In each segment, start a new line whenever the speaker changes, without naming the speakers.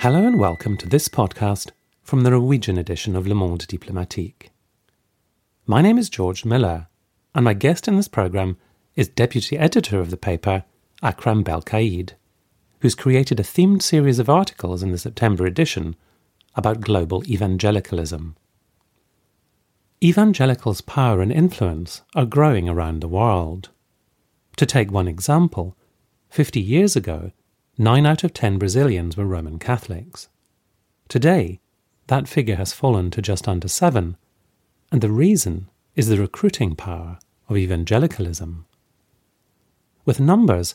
Hello and welcome to this podcast from the Norwegian edition of Le Monde Diplomatique. My name is George Miller, and my guest in this programme is deputy editor of the paper, Akram Belkaid, who's created a themed series of articles in the September edition about global evangelicalism. Evangelicals' power and influence are growing around the world. To take one example, 50 years ago, 9 out of 10 Brazilians were Roman Catholics. Today, that figure has fallen to just under 7, and the reason is the recruiting power of evangelicalism. With numbers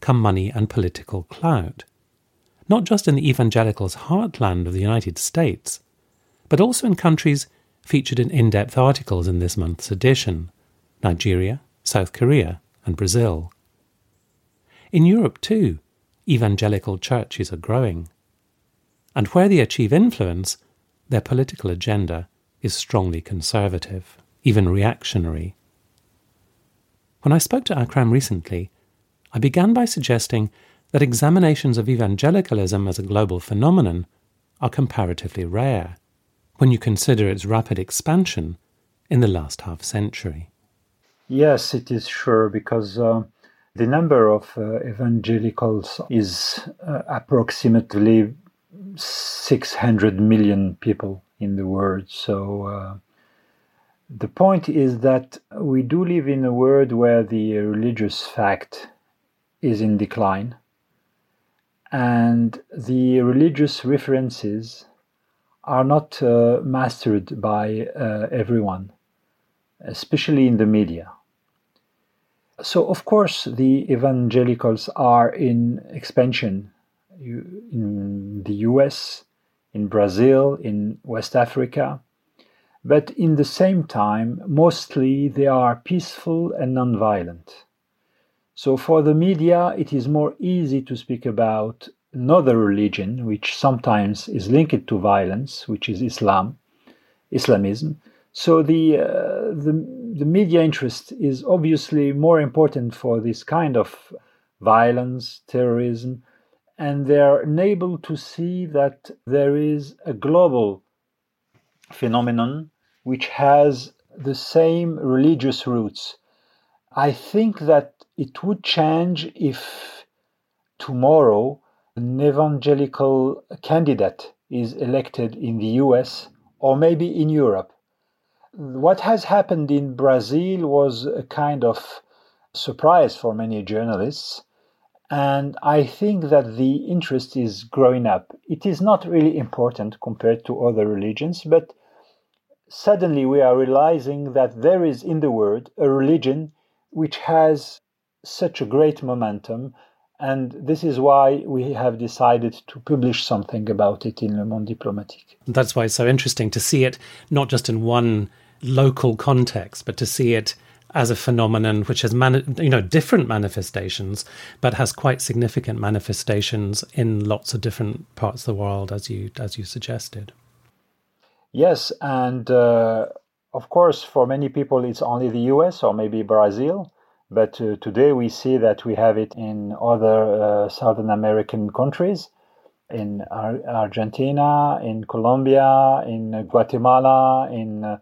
come money and political clout, not just in the evangelicals' heartland of the United States, but also in countries featured in in depth articles in this month's edition Nigeria, South Korea, and Brazil. In Europe, too, evangelical churches are growing. And where they achieve influence, their political agenda is strongly conservative, even reactionary. When I spoke to Akram recently, I began by suggesting that examinations of evangelicalism as a global phenomenon are comparatively rare when you consider its rapid expansion in the last half century.
Yes, it is sure because uh, the number of uh, evangelicals is uh, approximately 600 million people in the world. So uh, the point is that we do live in a world where the religious fact is in decline and the religious references are not uh, mastered by uh, everyone, especially in the media. So, of course, the evangelicals are in expansion in the US, in Brazil, in West Africa, but in the same time, mostly they are peaceful and nonviolent. So, for the media, it is more easy to speak about another religion, which sometimes is linked to violence, which is Islam, Islamism. So the, uh, the, the media interest is obviously more important for this kind of violence, terrorism, and they're able to see that there is a global phenomenon which has the same religious roots. I think that it would change if tomorrow an evangelical candidate is elected in the US or maybe in Europe. What has happened in Brazil was a kind of surprise for many journalists. And I think that the interest is growing up. It is not really important compared to other religions, but suddenly we are realizing that there is in the world a religion which has such a great momentum and this is why we have decided to publish something about it in Le Monde Diplomatique.
That's why it's so interesting to see it not just in one local context, but to see it as a phenomenon which has mani- you know different manifestations, but has quite significant manifestations in lots of different parts of the world, as you as you suggested.
Yes, and uh, of course, for many people, it's only the U.S. or maybe Brazil but uh, today we see that we have it in other uh, Southern American countries, in Ar- Argentina, in Colombia, in Guatemala, in uh,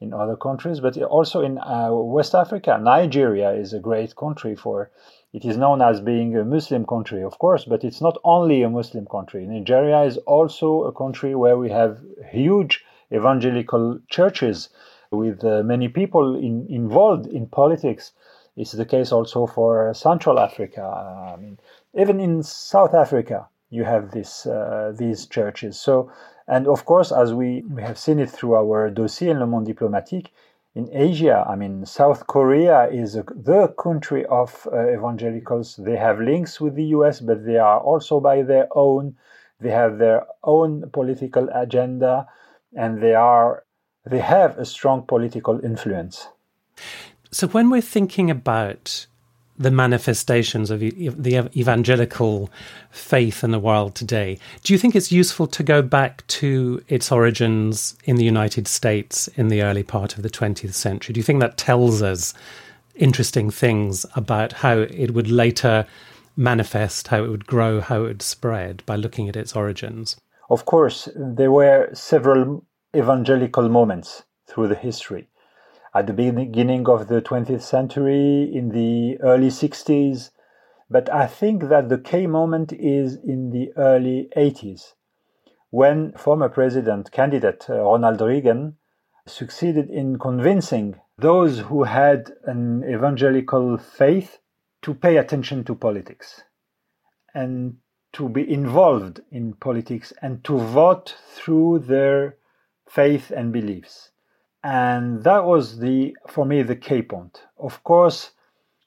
in other countries, but also in uh, West Africa. Nigeria is a great country for. It is known as being a Muslim country, of course, but it's not only a Muslim country. Nigeria is also a country where we have huge evangelical churches with uh, many people in, involved in politics it's the case also for Central Africa. I mean, even in South Africa, you have this uh, these churches. So, and of course, as we, we have seen it through our dossier in Le Monde Diplomatique, in Asia, I mean, South Korea is a, the country of uh, evangelicals. They have links with the US, but they are also by their own. They have their own political agenda, and they are they have a strong political influence.
So when we're thinking about the manifestations of the evangelical faith in the world today, do you think it's useful to go back to its origins in the United States in the early part of the 20th century? Do you think that tells us interesting things about how it would later manifest, how it would grow, how it would spread by looking at its origins?
Of course, there were several evangelical moments through the history. At the beginning of the 20th century, in the early 60s, but I think that the key moment is in the early 80s, when former president candidate uh, Ronald Reagan succeeded in convincing those who had an evangelical faith to pay attention to politics and to be involved in politics and to vote through their faith and beliefs. And that was the, for me, the key point. Of course,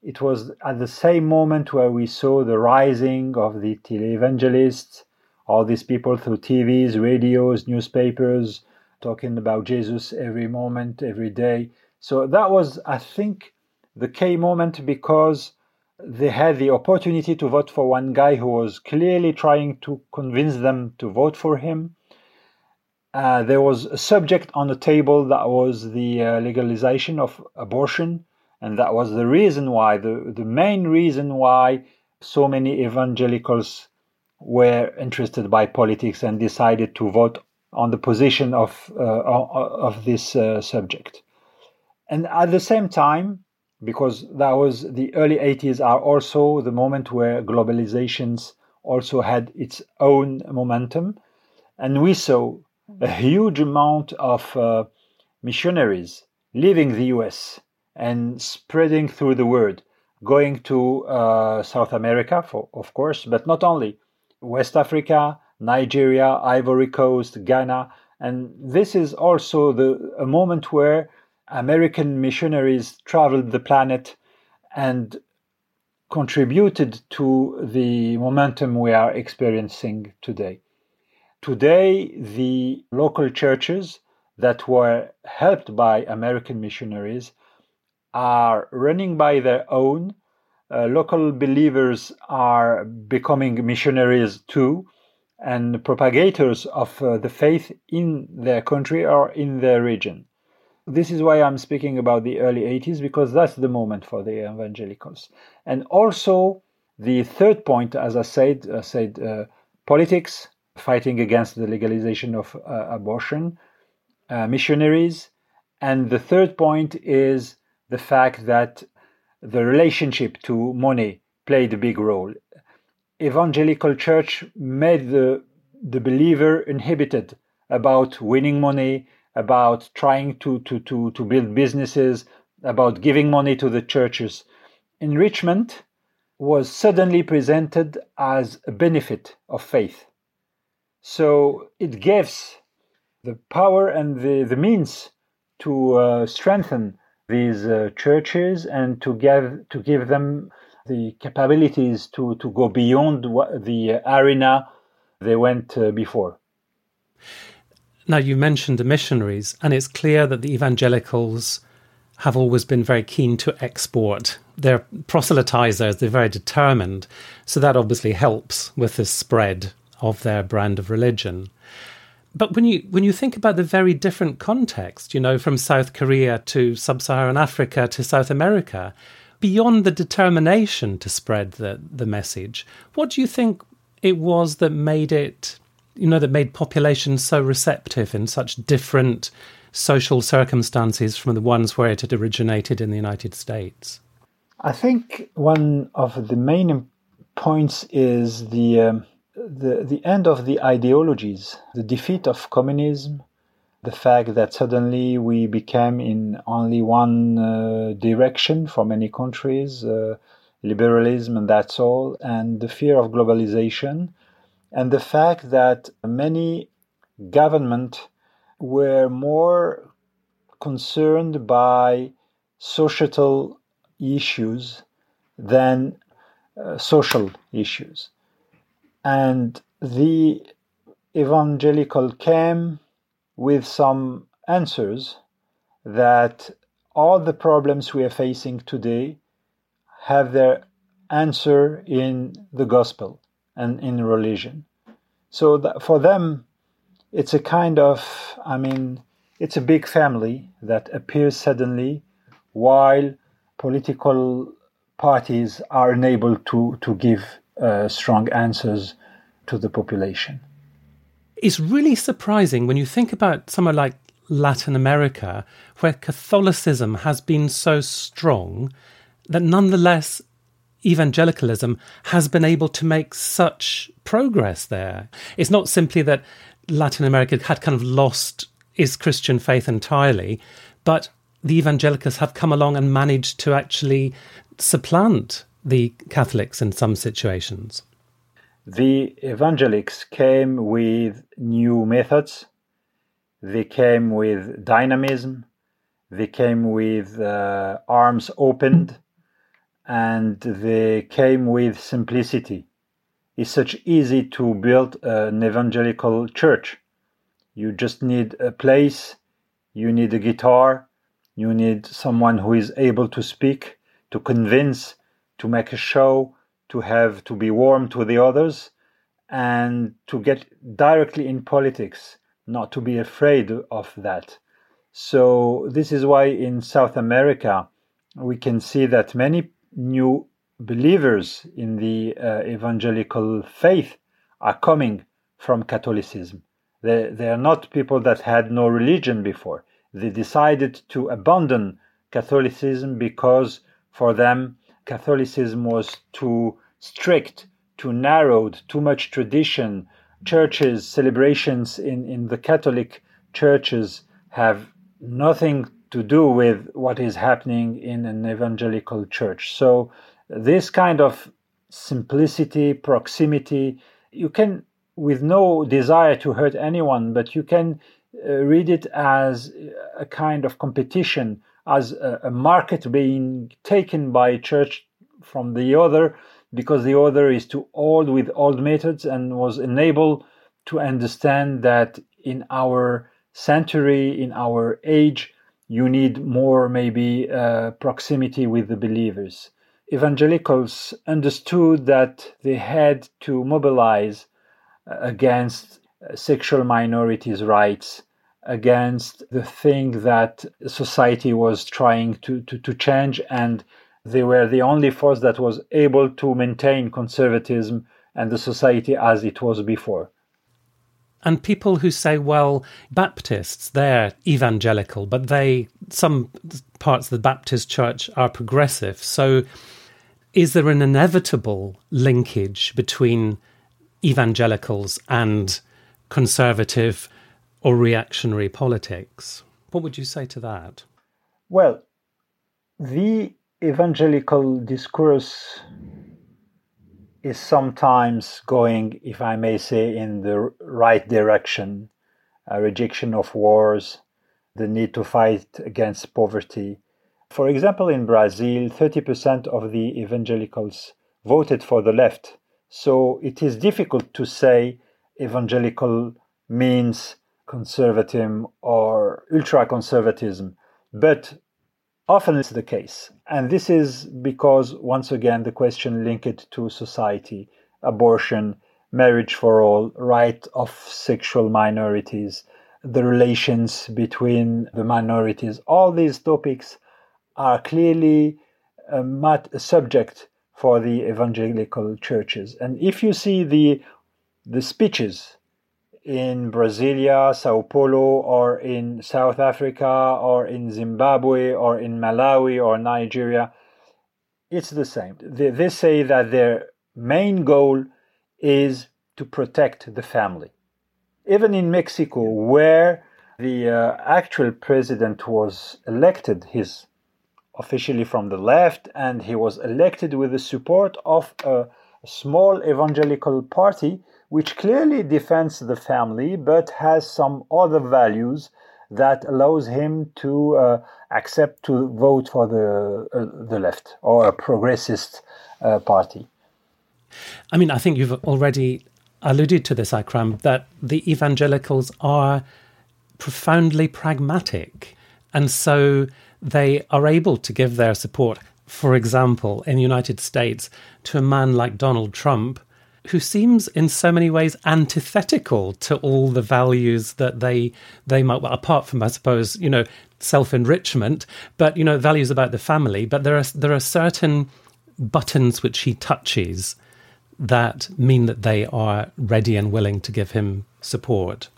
it was at the same moment where we saw the rising of the televangelists, all these people through TVs, radios, newspapers, talking about Jesus every moment, every day. So that was, I think, the key moment because they had the opportunity to vote for one guy who was clearly trying to convince them to vote for him. Uh, there was a subject on the table that was the uh, legalization of abortion, and that was the reason why, the, the main reason why so many evangelicals were interested by politics and decided to vote on the position of, uh, of this uh, subject. And at the same time, because that was the early 80s are also the moment where globalizations also had its own momentum. And we saw a huge amount of uh, missionaries leaving the US and spreading through the world, going to uh, South America, for, of course, but not only, West Africa, Nigeria, Ivory Coast, Ghana. And this is also the, a moment where American missionaries traveled the planet and contributed to the momentum we are experiencing today. Today, the local churches that were helped by American missionaries are running by their own. Uh, local believers are becoming missionaries too and propagators of uh, the faith in their country or in their region this is why I'm speaking about the early 80s because that's the moment for the evangelicals. And also, the third point, as I said, I said uh, politics, fighting against the legalization of uh, abortion, uh, missionaries, and the third point is the fact that the relationship to money played a big role. Evangelical church made the the believer inhibited about winning money, about trying to, to, to, to build businesses, about giving money to the churches. Enrichment was suddenly presented as a benefit of faith. So it gives the power and the, the means to uh, strengthen these uh, churches and to give to give them the capabilities to, to go beyond the arena they went uh, before.
Now, you mentioned the missionaries, and it's clear that the evangelicals have always been very keen to export. They're proselytizers, they're very determined. So that obviously helps with the spread of their brand of religion. But when you when you think about the very different context, you know, from South Korea to sub-Saharan Africa to South America, beyond the determination to spread the, the message, what do you think it was that made it you know, that made populations so receptive in such different social circumstances from the ones where it had originated in the United States?
I think one of the main points is the um, the the end of the ideologies, the defeat of communism, the fact that suddenly we became in only one uh, direction for many countries, uh, liberalism and that's all, and the fear of globalization and the fact that many government were more concerned by societal issues than uh, social issues. And the evangelical came with some answers that all the problems we are facing today have their answer in the gospel and in religion. So for them, it's a kind of, I mean, it's a big family that appears suddenly while political parties are unable to, to give uh, strong answers to the population.
It's really surprising when you think about somewhere like Latin America, where Catholicism has been so strong that nonetheless evangelicalism has been able to make such progress there. It's not simply that Latin America had kind of lost its Christian faith entirely, but the evangelicals have come along and managed to actually supplant the Catholics in some situations.
The evangelics came with new methods, they came with dynamism, they came with uh, arms opened, and they came with simplicity. It's such easy to build an evangelical church. You just need a place, you need a guitar, you need someone who is able to speak, to convince, to make a show, to have to be warm to the others, and to get directly in politics, not to be afraid of that. So this is why in South America we can see that many new believers in the uh, evangelical faith are coming from Catholicism. They, they are not people that had no religion before. They decided to abandon Catholicism because for them Catholicism was too strict, too narrowed, too much tradition. Churches, celebrations in, in the Catholic churches have nothing to do with what is happening in an evangelical church. So, this kind of simplicity, proximity, you can, with no desire to hurt anyone, but you can uh, read it as a kind of competition as a, a market being taken by church from the other because the other is too old with old methods and was unable to understand that in our century, in our age, you need more maybe uh, proximity with the believers. Evangelicals understood that they had to mobilize uh, against uh, sexual minorities' rights against the thing that society was trying to, to, to change and they were the only force that was able to maintain conservatism and the society as it was before.
And people who say, well, Baptists, they're evangelical, but they, some parts of the Baptist church are progressive. So is there an inevitable linkage between evangelicals and conservative or reactionary politics. What would you say to that?
Well, the evangelical discourse is sometimes going, if I may say, in the right direction a rejection of wars, the need to fight against poverty. For example, in Brazil, 30% of the evangelicals voted for the left. So it is difficult to say evangelical means conservatism or ultra conservatism, but often it's the case. And this is because, once again, the question linked to society, abortion, marriage for all, right of sexual minorities, the relations between the minorities, all these topics are clearly a, mat- a subject for the evangelical churches. And if you see the the speeches in Brasilia, Sao Paulo, or in South Africa, or in Zimbabwe, or in Malawi, or Nigeria, it's the same. They, they say that their main goal is to protect the family. Even in Mexico, where the uh, actual president was elected, he's officially from the left, and he was elected with the support of a small evangelical party which clearly defends the family but has some other values that allows him to uh, accept to vote for the uh, the left or a progressist uh, party.
I mean, I think you've already alluded to this, Akram, that the evangelicals are profoundly pragmatic, and so they are able to give their support. For example, in the United States, to a man like Donald Trump, who seems in so many ways antithetical to all the values that they they might well, apart from I suppose you know self enrichment, but you know values about the family. But there are there are certain buttons which he touches that mean that they are ready and willing to give him support?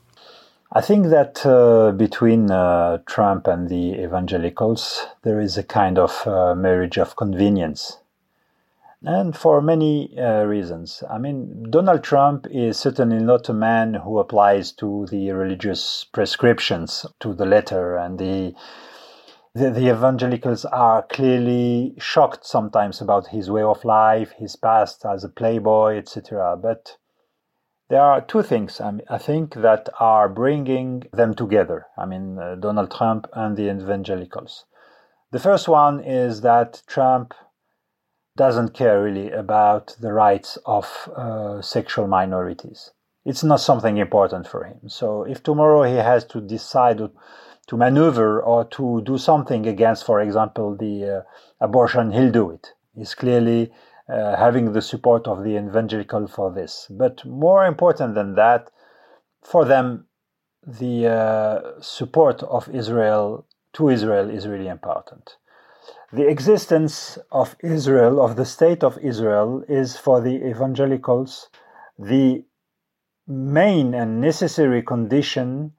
I think that uh, between uh, Trump and the evangelicals, there is a kind of uh, marriage of convenience. And for many uh, reasons. I mean, Donald Trump is certainly not a man who applies to the religious prescriptions to the letter and the the, the, evangelicals are clearly shocked sometimes about his way of life, his past as a playboy, etc. But there are two things I, mean, I, think that are bringing them together. I mean, uh, Donald Trump and the evangelicals. The first one is that Trump doesn't care really about the rights of uh, sexual minorities. It's not something important for him. So if tomorrow he has to decide to maneuver or to do something against, for example, the uh, abortion, he'll do it. He's clearly uh, having the support of the evangelical for this. But more important than that, for them, the uh, support of Israel to Israel is really important. The existence of Israel, of the state of Israel, is for the evangelicals the main and necessary condition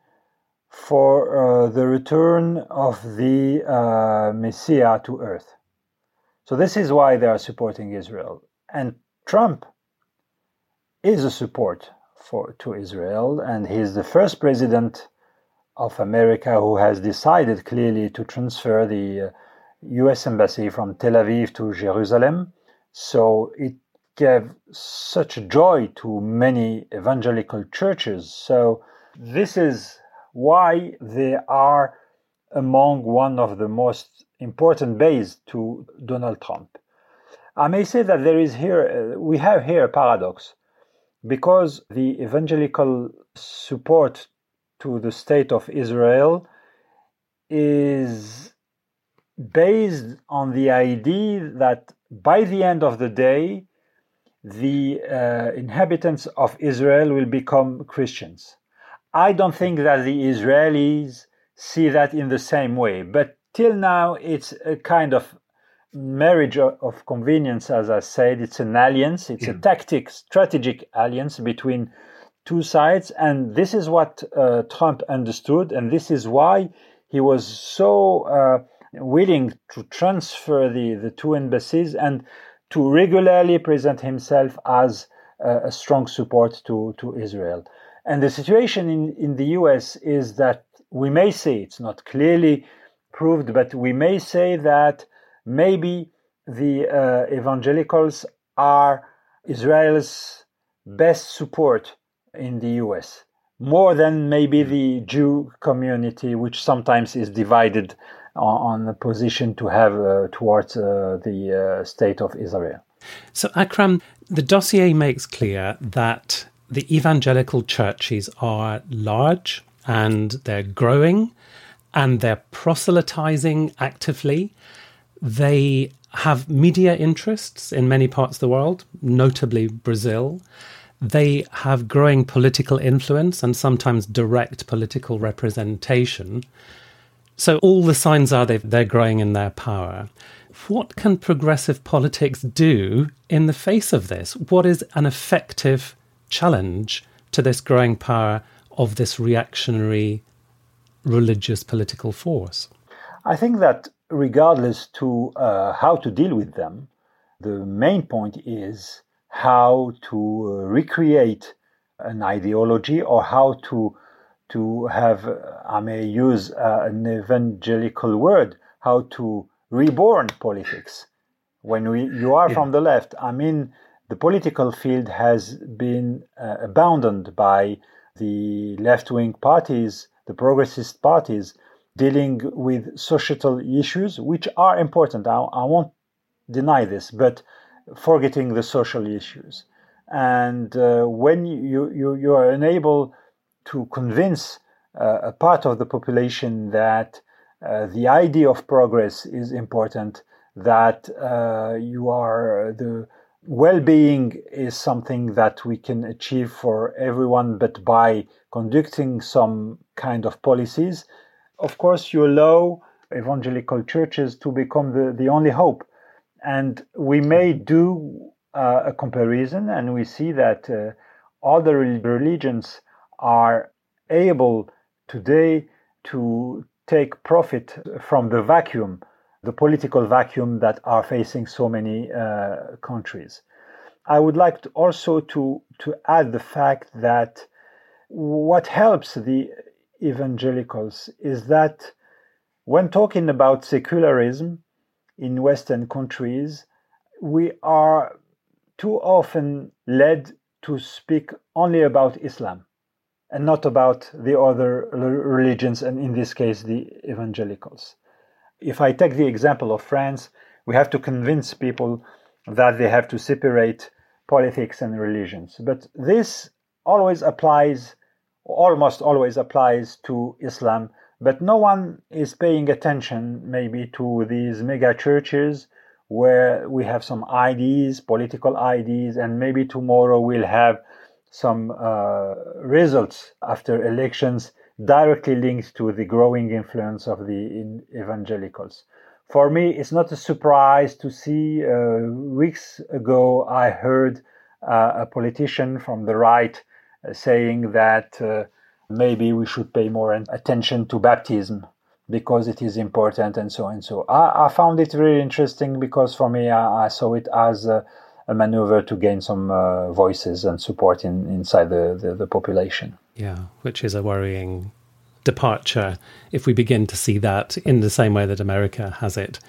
for uh, the return of the uh, Messiah to earth. So this is why they are supporting Israel. And Trump is a support for to Israel, and he's the first president of America who has decided clearly to transfer the uh, U.S. embassy from Tel Aviv to Jerusalem. So it gave such joy to many evangelical churches. So this is why they are among one of the most important base to Donald Trump. I may say that there is here, uh, we have here a paradox because the evangelical support to the state of Israel is based on the idea that by the end of the day, the uh, inhabitants of Israel will become Christians. I don't think that the Israelis see that in the same way, but till now it's a kind of marriage of convenience, as I said. It's an alliance, it's yeah. a tactic, strategic alliance between two sides. And this is what uh, Trump understood. And this is why he was so uh, willing to transfer the, the two embassies and to regularly present himself as uh, a strong support to, to Israel. And the situation in, in the US is that we may say it's not clearly proved, but we may say that maybe the uh, evangelicals are Israel's best support in the US, more than maybe the Jew community, which sometimes is divided on, on the position to have uh, towards uh, the uh, state of Israel.
So, Akram, the dossier makes clear that the evangelical churches are large and they're growing and they're proselytizing actively. They have media interests in many parts of the world, notably Brazil. They have growing political influence and sometimes direct political representation. So, all the signs are they're growing in their power. What can progressive politics do in the face of this? What is an effective challenge to this growing power of this reactionary religious political force?
I think that regardless to uh, how to deal with them, the main point is how to uh, recreate an ideology or how to to have I may use uh, an evangelical word how to reborn politics when we you are yeah. from the left I mean the political field has been uh, abandoned by the left wing parties the progressist parties dealing with societal issues, which are important. I, I won't deny this, but forgetting the social issues. And uh, when you, you, you are unable to convince uh, a part of the population that uh, the idea of progress is important, that uh, you are the well-being is something that we can achieve for everyone, but by conducting some kind of policies, of course, you allow evangelical churches to become the, the only hope. And we may do uh, a comparison, and we see that uh, other religions are able today to take profit from the vacuum, the political vacuum that are facing so many uh, countries. I would like to also to to add the fact that what helps the evangelicals is that when talking about secularism in Western countries, we are too often led to speak only about Islam and not about the other religions, and in this case, the evangelicals. If I take the example of France, we have to convince people that they have to separate politics and religions. But this always applies, almost always applies to Islam. But no one is paying attention, maybe, to these mega churches where we have some ideas, political ideas, and maybe tomorrow we'll have some uh, results after elections directly linked to the growing influence of the evangelicals. For me, it's not a surprise to see uh, weeks ago I heard uh, a politician from the right uh, saying that uh, maybe we should pay more attention to baptism because it is important and so and so. I, I found it really interesting because for me, I, I saw it as a, a, maneuver to gain some uh, voices and support in, inside the, the, the population.
Yeah, which is a worrying departure if we begin to see that in the same way that America has it,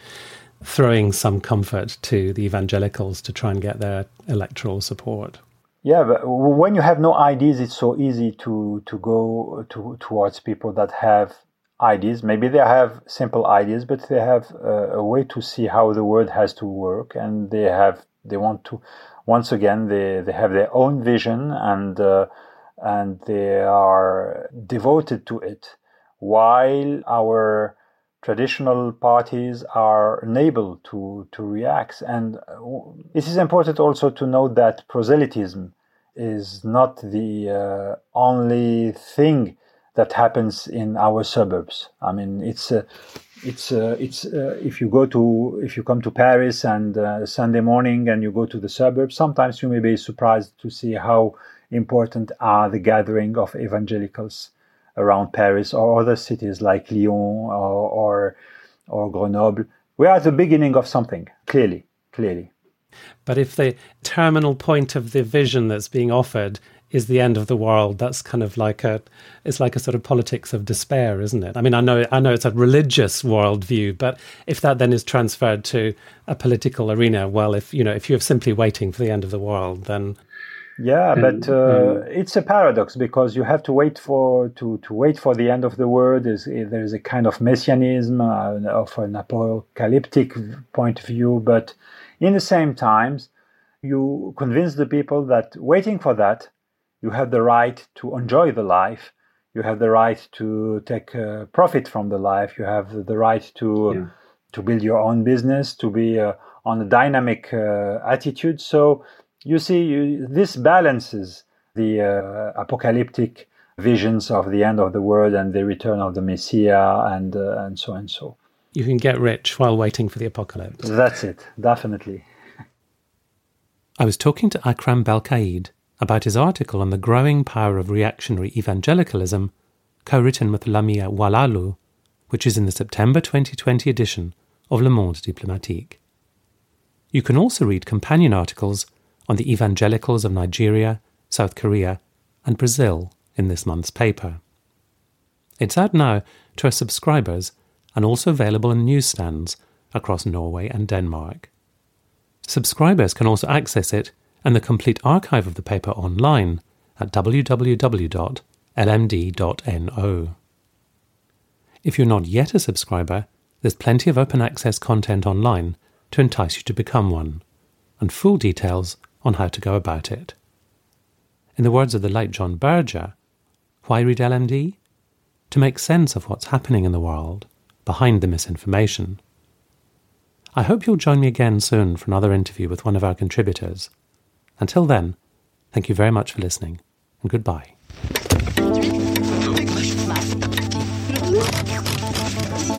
throwing some comfort to the evangelicals to try and get their electoral support.
Yeah, but when you have no ideas, it's so easy to to go to, towards people that have ideas. Maybe they have simple ideas, but they have a, a way to see how the world has to work, and they have they want to. Once again, they they have their own vision and. Uh, and they are devoted to it, while our traditional parties are unable to, to react. And it is important also to note that proselytism is not the uh, only thing that happens in our suburbs. I mean, it's uh, it's uh, it's uh, if you go to if you come to Paris and uh, Sunday morning and you go to the suburbs, sometimes you may be surprised to see how important are the gathering of evangelicals around Paris or other cities like Lyon or, or, or Grenoble. We are at the beginning of something, clearly, clearly.
But if the terminal point of the vision that's being offered is the end of the world, that's kind of like a it's like a sort of politics of despair, isn't it? I mean, I know I know it's a religious worldview, but if that then is transferred to a political arena, well, if you know if you're simply waiting for the end of the world, then
yeah, and, but uh, it's a paradox because you have to wait for to, to wait for the end of the world. Is there is a kind of messianism uh, of an apocalyptic point of view, but in the same times, you convince the people that waiting for that, you have the right to enjoy the life. You have the right to take uh, profit from the life. You have the right to yeah. to build your own business, to be uh, on a dynamic uh, attitude. So you see, you, this balances the uh, apocalyptic visions of the end of the world and the return of the Messiah and uh, and so and so.
You can get rich while waiting for the apocalypse.
That's it, definitely.
I was talking to Akram Belkaid about his article on the growing power of reactionary evangelicalism, co-written with Lamia Oualalou, which is in the September 2020 edition of Le Monde Diplomatique. You can also read companion articles on the evangelicals of Nigeria, South Korea, and Brazil in this month's paper. It's out now to our subscribers and also available in newsstands across Norway and Denmark. Subscribers can also access it and the complete archive of the paper online at www.lmd.no. If you're not yet a subscriber, there's plenty of open access content online to entice you to become one, and full details on how to go about it. In the words of the late John Berger, why read LMD? To make sense of what's happening in the world behind the misinformation. I hope you'll join me again soon for another interview with one of our contributors. Until then, thank you very much for listening, and goodbye.